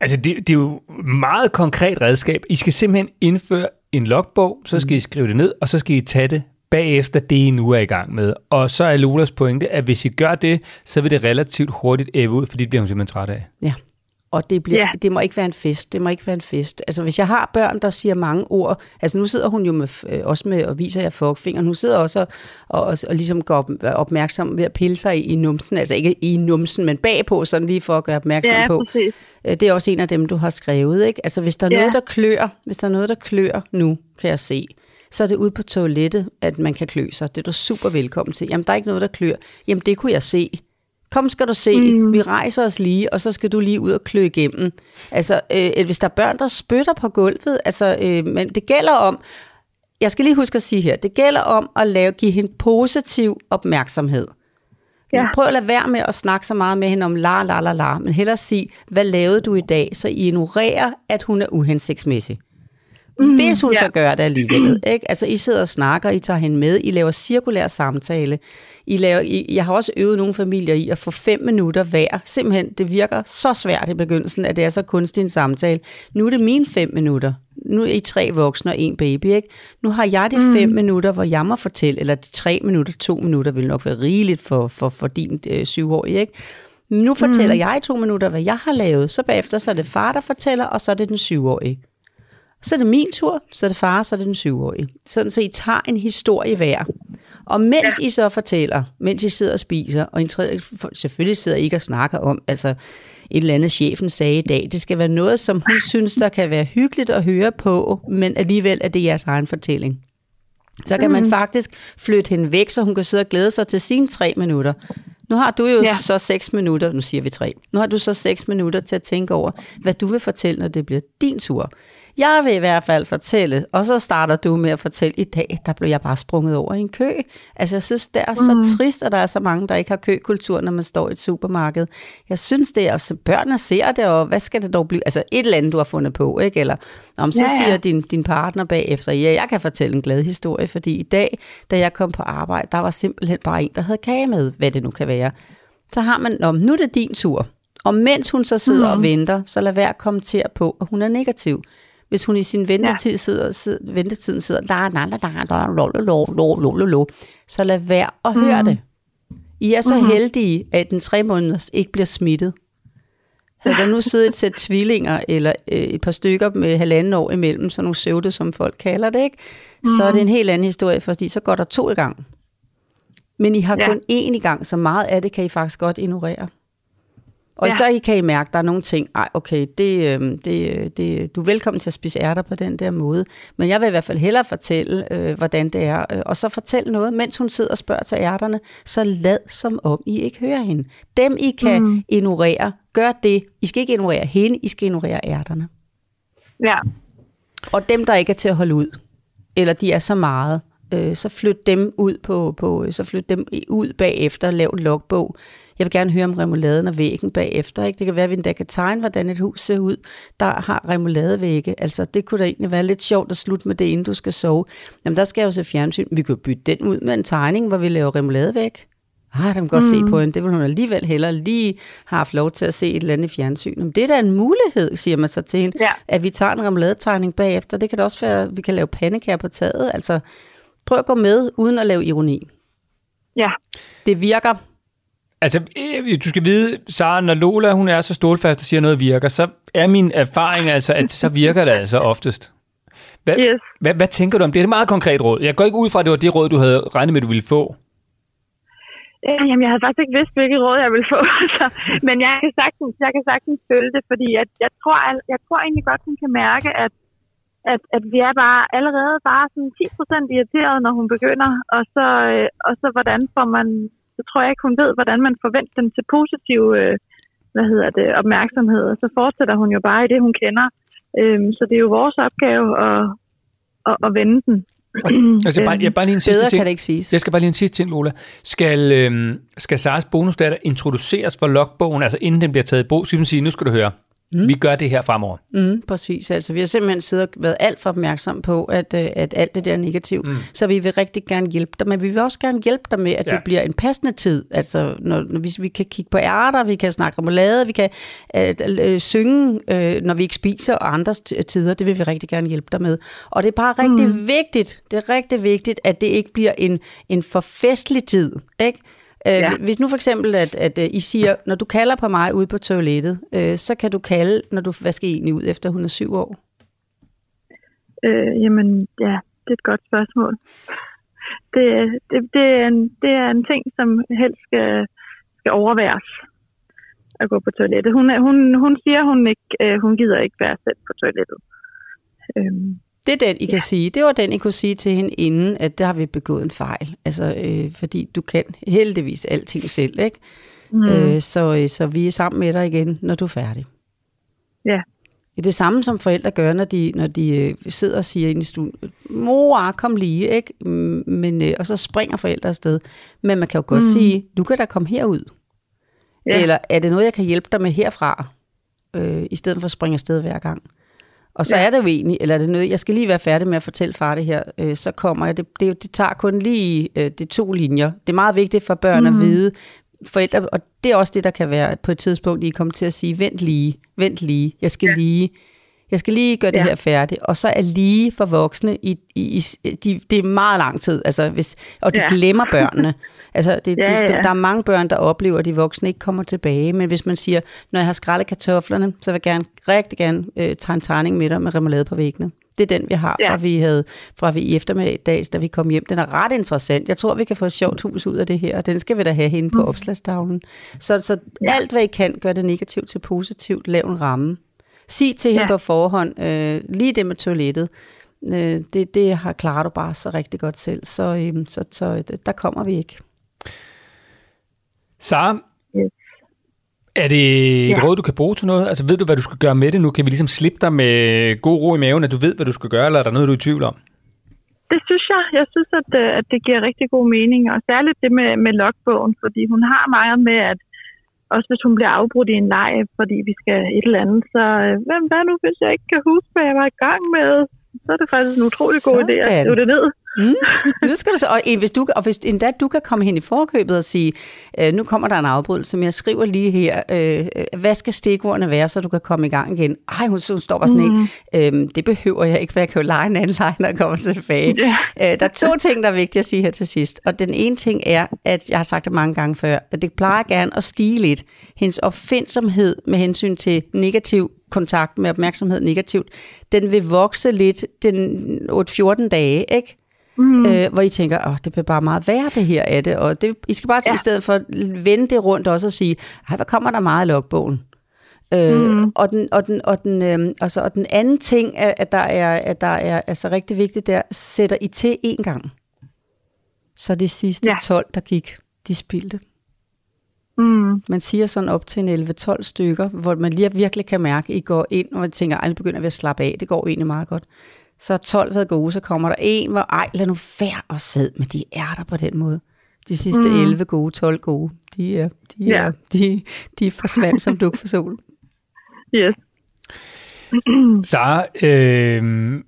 D: Altså, det, det er jo et meget konkret redskab. I skal simpelthen indføre en logbog, så skal I skrive det ned, og så skal I tage det bagefter det, I nu er i gang med. Og så er Lolas pointe, at hvis I gør det, så vil det relativt hurtigt æbbe ud, fordi det bliver hun simpelthen træt af.
C: Ja. Og det, bliver,
B: Ja.
C: det må ikke være en fest. Det må ikke være en fest. Altså, hvis jeg har børn, der siger mange ord... Altså, nu sidder hun jo med, øh, også med og viser jer fuckfingeren. Hun sidder også og, og, og, og ligesom går op, opmærksom ved at pille sig i, i numsen. Altså, ikke i numsen, men bagpå, sådan lige for at gøre opmærksom
B: Ja,
C: på.
B: præcis.
C: Øh, Det er også en af dem, du har skrevet, ikke? Altså, hvis der er
B: Ja.
C: noget, der klør, hvis der er noget, der klør nu, kan jeg se, så er det ude på toilettet, at man kan klø sig. Det er du super velkommen til. Jamen, der er ikke noget, der klør. Jamen, det kunne jeg se. Kom, skal du se. Mm. Vi rejser os lige, og så skal du lige ud og klø igennem. Altså, øh, hvis der er børn, der spytter på gulvet, altså, øh, men det gælder om, jeg skal lige huske at sige her, det gælder om at lave, give hende positiv opmærksomhed. Ja. Prøv at lade være med at snakke så meget med hende om la, la, la, la, men hellere sige, hvad lavede du i dag, så I ignorerer, at hun er uhensigtsmæssig. Mm, Hvis hun
B: ja.
C: så gør det alligevel. Ikke? Altså, I sidder og snakker, I tager hende med, I laver cirkulær samtale. I laver, I, jeg har også øvet nogle familier i at få fem minutter hver. Simpelthen, det virker så svært i begyndelsen, at det er så kunstig en samtale. Nu er det mine fem minutter. Nu er I tre voksne og en baby, ikke? Nu har jeg de fem minutter, hvor jeg må fortælle, eller de tre minutter, to minutter vil nok være rigeligt for, for, for din øh, syvårige, ikke? Nu fortæller mm. jeg i to minutter, hvad jeg har lavet. Så bagefter så er det far, der fortæller, og så er det den syvårige. Så er det min tur, så er det far, så er det den syvårige. Sådan så I tager en historie hver. Og mens ja. I så fortæller, mens I sidder og spiser, og I selvfølgelig sidder I ikke og snakker om, altså et eller andet chefen sagde i dag, det skal være noget, som hun synes, der kan være hyggeligt at høre på, men alligevel er det jeres egen fortælling. Så kan man faktisk flytte hende væk, så hun kan sidde og glæde sig til sine tre minutter. Nu har du jo. Ja. så seks minutter, nu siger vi tre, nu har du så seks minutter til at tænke over, hvad du vil fortælle, når det bliver din tur. Jeg vil i hvert fald fortælle, og så starter du med at fortælle, i dag, der blev jeg bare sprunget over i en kø. Altså jeg synes, det er så
B: Mm.
C: trist, at der er så mange, der ikke har køkultur, når man står i et supermarked. Jeg synes det er, og så børnene ser det, og hvad skal det dog blive? Altså et eller andet, du har fundet på, ikke? Eller om så
B: Ja, ja.
C: siger din, din partner bagefter, ja, jeg kan fortælle en glad historie, fordi i dag, da jeg kom på arbejde, der var simpelthen bare en, der havde kage med, hvad det nu kan være. Så har man, Nå, nu er det din tur. Og mens hun så sidder mm. og venter, så lad være at kommentere på, at hun er negativ. Hvis hun i sin ventetid sidder, sidder, ventetiden sidder, la, la, la, la, la, lo, lo, lo, lo, lo, lo, lo, så lad være at høre det. I er så
B: Mhm.
C: heldige, at den tre måneder ikke bliver smittet. Havde der nu siddet et sæt tvillinger, eller øh, et par stykker med halvanden år imellem, sådan nogle søvde, som folk kalder det, ikke? så er det en helt anden historie, fordi så går der to i gang. Men I har. Ja. kun én i gang, så meget af det kan I faktisk godt ignorere. Og ja. Så I kan I mærke, at der er nogle ting, ej okay, det, øh, det, det, du er velkommen til at spise ærter på den der måde, men jeg vil i hvert fald hellere fortælle, øh, hvordan det er, øh, og så fortæl noget, mens hun sidder og spørger til ærterne, så lad som om I ikke hører hende. Dem I kan mm. ignorere, gør det. I skal ikke ignorere hende, I skal ignorere ærterne.
B: Ja.
C: Og dem, der ikke er til at holde ud, eller de er så meget, øh, så flyt dem ud på, på så flyt dem ud bagefter, lav en logbog. Jeg vil gerne høre om remouladen og væggen bagefter. Ikke? Det kan være, at vi endda kan tegne, hvordan et hus ser ud, der har remouladevægge. Altså, det kunne da egentlig være lidt sjovt at slutte med det, inden du skal sove. Jamen, der skal jeg jo se fjernsyn. Vi kan bytte den ud med en tegning, hvor vi laver remouladevæg. Ah, der kan godt mm. se på hende. Det vil hun alligevel hellere lige have haft lov til at se et eller andet fjernsyn. Men det er da en mulighed, siger man så til hende,
B: Ja.
C: at vi tager en remouladetegning bagefter. Det kan da også være, at vi kan lave pandekager på taget. Altså, prøv at gå med, uden at lave ironi.
B: Ja.
C: Det virker.
D: Altså, øh, du skal vide, Sara, når Lola hun er så stålfast og siger noget virker, så er min erfaring altså, at så virker det altså oftest. Hvad,
B: Yes.
D: hvad, hvad tænker du om det? Det er et meget konkret råd. Jeg går ikke ud fra, at det var det råd, du havde regnet med, du ville få.
B: Jamen, jeg havde faktisk ikke vidst, hvilket råd jeg ville få. Så, men jeg kan sagtens, jeg kan sagtens følge det, fordi at, jeg, tror, al- jeg tror egentlig godt, hun kan mærke, at, at, at vi er bare allerede bare sådan 10 procent irriteret, når hun begynder. Og så, øh, og så hvordan får man, så tror jeg ikke, hun ved, hvordan man forventer den til positiv øh, hvad hedder det, opmærksomhed. Og så fortsætter hun jo bare i det, hun kender. Øhm, så det er jo vores opgave at, at, at vende den.
D: Altså, bare, jeg, bare lige en sidste
C: Bedre
D: ting.
C: kan det ikke siges.
D: Jeg skal bare lige en sidste ting, Lola. Skal, øhm, skal Saras bonusdatter introduceres for logbogen, altså inden den bliver taget i brug? Så vil man sige, nu skal du høre, mm. vi gør det her fremover.
C: Mm, præcis. Altså, vi har simpelthen siddet og været alt for opmærksom på, at, øh, at alt det der er negativt. Mm. Så vi vil rigtig gerne hjælpe dig, men vi vil også gerne hjælpe dig med, at ja. Det bliver en passende tid. Altså, når, når vi, vi kan kigge på ærter, vi kan snakke remoulade, vi kan øh, øh, synge, øh, når vi ikke spiser, og andres t- tider. Det vil vi rigtig gerne hjælpe dig med. Og det er bare rigtig mm. vigtigt, det er rigtig vigtigt, at det ikke bliver en, en for festlig tid, ikke? Øh,
B: Ja.
C: Hvis nu for eksempel, at, at øh, I siger, når du kalder på mig ude på toilettet, øh, så kan du kalde, når du, hvad skal I egentlig ud efter, hun er syv år?
B: Øh, jamen, ja, det er et godt spørgsmål. Det, det, det, er en, det er en ting, som helst skal, skal overværes at gå på toilettet. Hun, hun, hun siger, hun ikke, øh, hun gider ikke være selv på toilettet. Øhm,
C: Det er den, I kan sige. Det var den, I kunne sige til hende inden, at der har vi begået en fejl. Altså, øh, fordi du kan heldigvis alting selv, ikke? Mm. Øh, så, øh, så vi er sammen med dig igen, når du er færdig.
B: Ja.
C: Det er det samme, som forældre gør, når de, når de øh, sidder og siger ind i stuen, mor, kom lige, ikke? Mm, Men, øh, og så springer forældre afsted. Men man kan jo godt mm. sige, du kan da komme herud.
B: Ja.
C: Eller er det noget, jeg kan hjælpe dig med herfra, øh, i stedet for at springe afsted hver gang? Og så ja. Er det jo egentlig, eller er det noget, jeg skal lige være færdig med at fortælle far det her, øh, så kommer jeg, det, det, det tager kun lige øh, det to linjer. Det er meget vigtigt for børn mm. at vide, forældre, og det er også det, der kan være på et tidspunkt, I kommer til at sige, vent lige, vent lige, jeg skal ja. lige, jeg skal lige gøre det
B: Ja.
C: her færdigt, og så er lige for voksne, i, i, i, de, det er meget lang tid, altså hvis, og de. Ja. glemmer børnene. Altså, det,
B: Ja,
C: det,
B: ja.
C: der er mange børn, der oplever, at de voksne ikke kommer tilbage, men hvis man siger, når jeg har skrællet kartoflerne, så vil jeg gerne, rigtig gerne øh, tage en tegning med dig med remoulade på væggene. Det er den, vi har, fra
B: Ja.
C: vi havde, fra vi i eftermiddags, da vi kom hjem. Den er ret interessant. Jeg tror, vi kan få et sjovt hus ud af det her, og den skal vi da have henne på opslagstavlen. Så, så ja. alt, hvad I kan, gør det negativt til positivt. Lav en ramme. Sig til hende
B: Ja.
C: på forhånd, øh, lige det med toilettet, øh, det, det har klaret du bare så rigtig godt selv, så, øh, så, så øh, der kommer vi ikke.
D: Sara,
B: Yes.
D: er det et
B: Ja.
D: råd, du kan bruge til noget? Altså ved du, hvad du skal gøre med det nu? Kan vi ligesom slippe dig med god ro i maven, at du ved, hvad du skal gøre, eller er der noget, du er i tvivl om?
B: Det synes jeg. Jeg synes, at, øh, at det giver rigtig god mening, og særligt det med, med logbogen, fordi hun har meget med, at også hvis hun bliver afbrudt i en leg, fordi vi skal et eller andet, så øh, hvem hvad nu, hvis jeg ikke kan huske, hvad jeg var i gang med? Så er det faktisk en utrolig god idé at
C: Sådan.
B: skrive det ned.
C: Mm. Nu skal du så, og hvis, du, og hvis endda du kan komme hen i forkøbet og sige, øh, nu kommer der en afbrydelse, men jeg skriver lige her, øh, hvad skal stikordene være, så du kan komme i gang igen? Ej, hun, hun står bare sådan mm. ikke, øh, det behøver jeg ikke, for jeg kan jo lege en anden leg, når jeg kommer tilbage.
B: Ja.
C: Øh, der er to ting, der er vigtige at sige her til sidst, og den ene ting er, at jeg har sagt det mange gange før, at det plejer gerne at stige lidt. Hendes opfindsomhed med hensyn til negativ kontakt med opmærksomhed negativt, den vil vokse lidt den 8-14 dage, ikke? Mm. øh, hvor I tænker, åh, det bliver bare meget værre det her af det, og det, I skal bare ja. I stedet for vende det rundt også og sige, ej, hvad kommer der meget i logbogen? Øh,
B: Mm.
C: og, den, og, den, og, den, øh, altså, og den anden ting, at der er, at der er altså rigtig vigtigt, der sætter I til én gang. Så de sidste ja.
B: Ja.
C: 12, der gik, de spildte.
B: Mm.
C: Man siger sådan op til en 11-12 stykker, hvor man lige virkelig kan mærke, at I går ind, og man tænker, ej, nu begynder vi at slappe af. Det går egentlig meget godt. Så er 12 været gode, så kommer der en, hvor ej, lad nu være og sidde, men de er der på den måde. De sidste mm. 11 gode, 12 gode, de er, de er, de, de forsvandt som duk for solen.
B: Yes.
D: Sara, øh,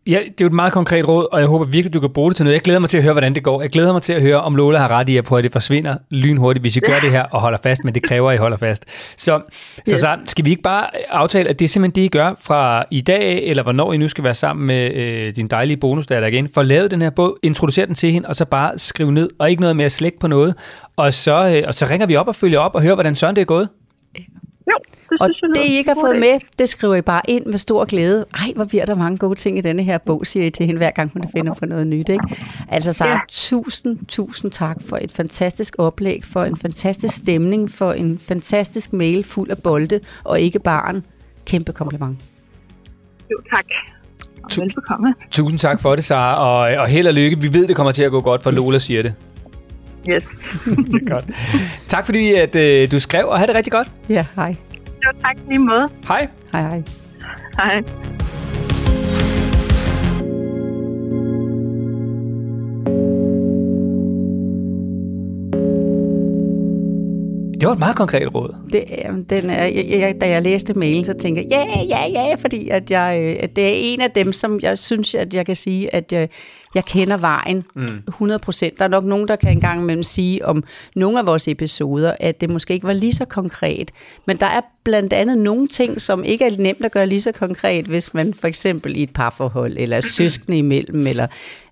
D: ja, det er jo et meget konkret råd, og jeg håber virkelig, du kan bruge det til noget. Jeg glæder mig til at høre, hvordan det går. Jeg glæder mig til at høre, om Lola har ret i, at på, at det forsvinder lynhurtigt, hvis I gør det her og holder fast, men det kræver, at I holder fast. Så, så
B: Yes.
D: Sara, skal vi ikke bare aftale, at det er simpelthen det, I gør fra i dag, eller hvornår I nu skal være sammen med øh, din dejlige bonusdatter igen, for lavet den her bog, introducere den til hende, og så bare skrive ned, og ikke noget med at slække på noget. Og så, øh, og så ringer vi op og følger op og hører, hvordan Søren det er gået.
B: Jo, det
C: Og
B: synes jeg
C: det, I ikke har fået med, det skriver I bare ind med stor glæde. Ej, hvor bliver der mange gode ting i denne her bog, siger I til hende, hver gang hun finder på noget nyt. Ikke? Altså, så
B: Ja.
C: tusind, tusind tak for et fantastisk oplæg, for en fantastisk stemning, for en fantastisk mail fuld af bolde, og ikke barn. Kæmpe kompliment.
B: Jo, tak. Og velbekomme.
D: Tusind tak for det, Sara, og, og held og lykke. Vi ved, det kommer til at gå godt, for Lola siger det.
B: Yes.
D: det er godt. Tak fordi, at øh, du skrev, og have det rigtig godt.
C: Ja, hej.
B: Jo, tak i lige måde.
D: Hej.
C: Hej, hej.
B: Hej.
D: Det var et meget konkret råd.
C: Det, den er, jeg, jeg, da jeg læste mailen, så tænkte jeg, ja, ja, ja, fordi at jeg, øh, at det er en af dem, som jeg synes, at jeg kan sige, at jeg, jeg kender vejen mm. 100 procent. Der er nok nogen, der kan engang imellem sige om nogle af vores episoder, at det måske ikke var lige så konkret. Men der er blandt andet nogle ting, som ikke er nemt at gøre lige så konkret, hvis man for eksempel i et parforhold, eller er søskende imellem, eller øh,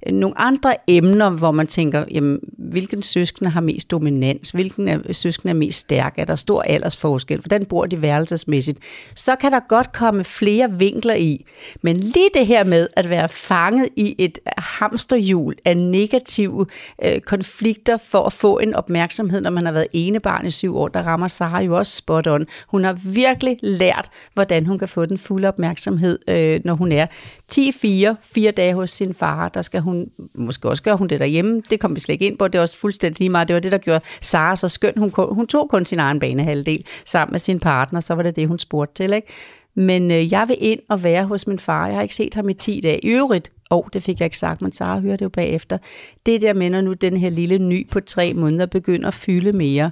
C: Øh, nogle andre emner, hvor man tænker, jamen, hvilken søskende har mest dominans, hvilken er, søskende er mest stærk, er der stor aldersforskel, hvordan bor de værelsesmæssigt, så kan der godt komme flere vinkler i. Men lige det her med at være fanget i et hamsterhjul af negative øh, konflikter for at få en opmærksomhed, når man har været ene barn i syv år, der rammer Sara jo også spot on. Hun har virkelig lært, hvordan hun kan få den fulde opmærksomhed, øh, når hun er 10-4, fire dage hos sin far. Der skal hun, måske også gøre hun det derhjemme, det kom vi slet ikke ind på, det var også fuldstændig lige meget. Det var det, der gjorde Sara så skøn. Hun, hun tog kun sin egen banehalvdel sammen med sin partner, så var det det, hun spurgte til. Ikke? Men øh, jeg vil ind og være hos min far. Jeg har ikke set ham i 10 dage. I øvrigt, og oh, det fik jeg ikke sagt, men Sara hører det jo bagefter. Det der med, når nu den her lille ny på tre måneder begynder at fylde mere,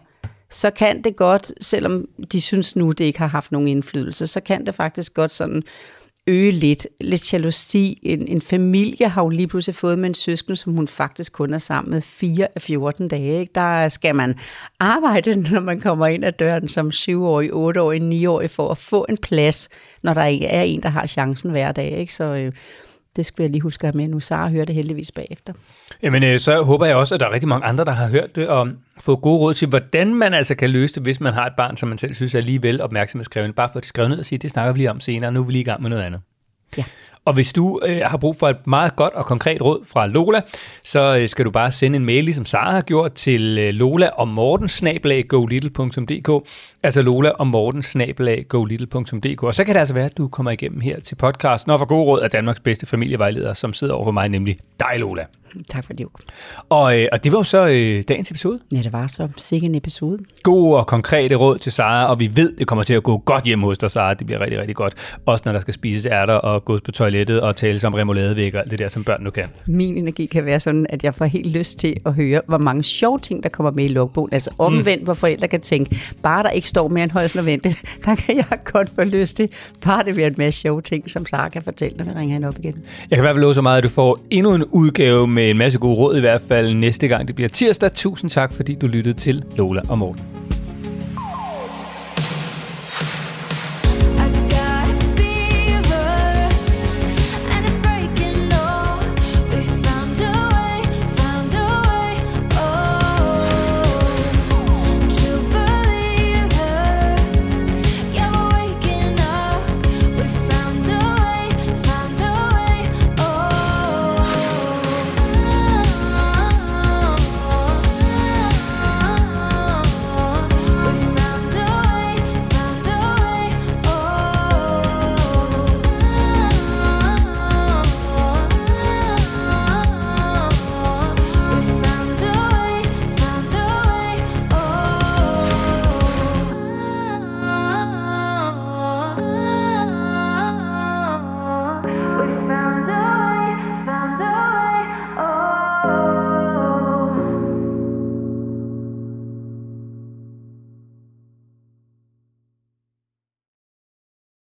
C: så kan det godt, selvom de synes nu, det ikke har haft nogen indflydelse, så kan det faktisk godt sådan øge lidt, lidt jalousi. En, en familie har jo lige pludselig fået med en søsken, som hun faktisk kun er sammen med 4 af 14 dage. Ikke? Der skal man arbejde, når man kommer ind ad døren som 7-årig, 8-årig, 9-årig, for at få en plads, når der ikke er en, der har chancen hver dag. Ikke? Så øh, det skal jeg lige huske at med nu. Sara hører det heldigvis bagefter.
D: Jamen, øh, så håber jeg også, at der er rigtig mange andre, der har hørt det, og fået gode råd til, hvordan man altså kan løse det, hvis man har et barn, som man selv synes er alligevel opmærksomhedskrævende. Bare få det skrevet ned og sige, det snakker vi lige om senere, nu er vi lige i gang med noget andet.
C: Ja.
D: Og hvis du øh, har brug for et meget godt og konkret råd fra Lola, så øh, skal du bare sende en mail, ligesom Sara har gjort, til øh, Lola og Morten, snablag.golittle.dk. Altså Lola og Morten, snablag.golittle.dk. Og så kan det altså være, at du kommer igennem her til podcasten og får gode råd af Danmarks bedste familievejleder, som sidder over for mig, nemlig dig, Lola.
C: Tak for det.
D: Og, øh, og det var jo så øh, dagens episode.
C: Ja, det var så sikkert en episode.
D: Gode og konkrete råd til Sara, og vi ved, det kommer til at gå godt hjem hos dig, Sara. Det bliver rigtig, rigtig godt. Også når der skal spises ærter og gås på toilettet og tales om remouladevæg og alt det der, som børn nu kan.
C: Min energi kan være sådan, at jeg får helt lyst til at høre, hvor mange sjove ting, der kommer med i logbogen. Altså omvendt, mm. hvor forældre kan tænke, bare der ikke står mere end højst nødvendigt, der kan jeg godt få lyst til, bare det bliver en masse sjove ting, som Sara kan fortælle, når vi ringer hende op igen.
D: Jeg kan i hvert fald love så meget, at du får endnu en udgave med en masse gode råd i hvert fald næste gang. Det bliver tirsdag. Tusind tak, fordi du lyttede til Lola og Morten.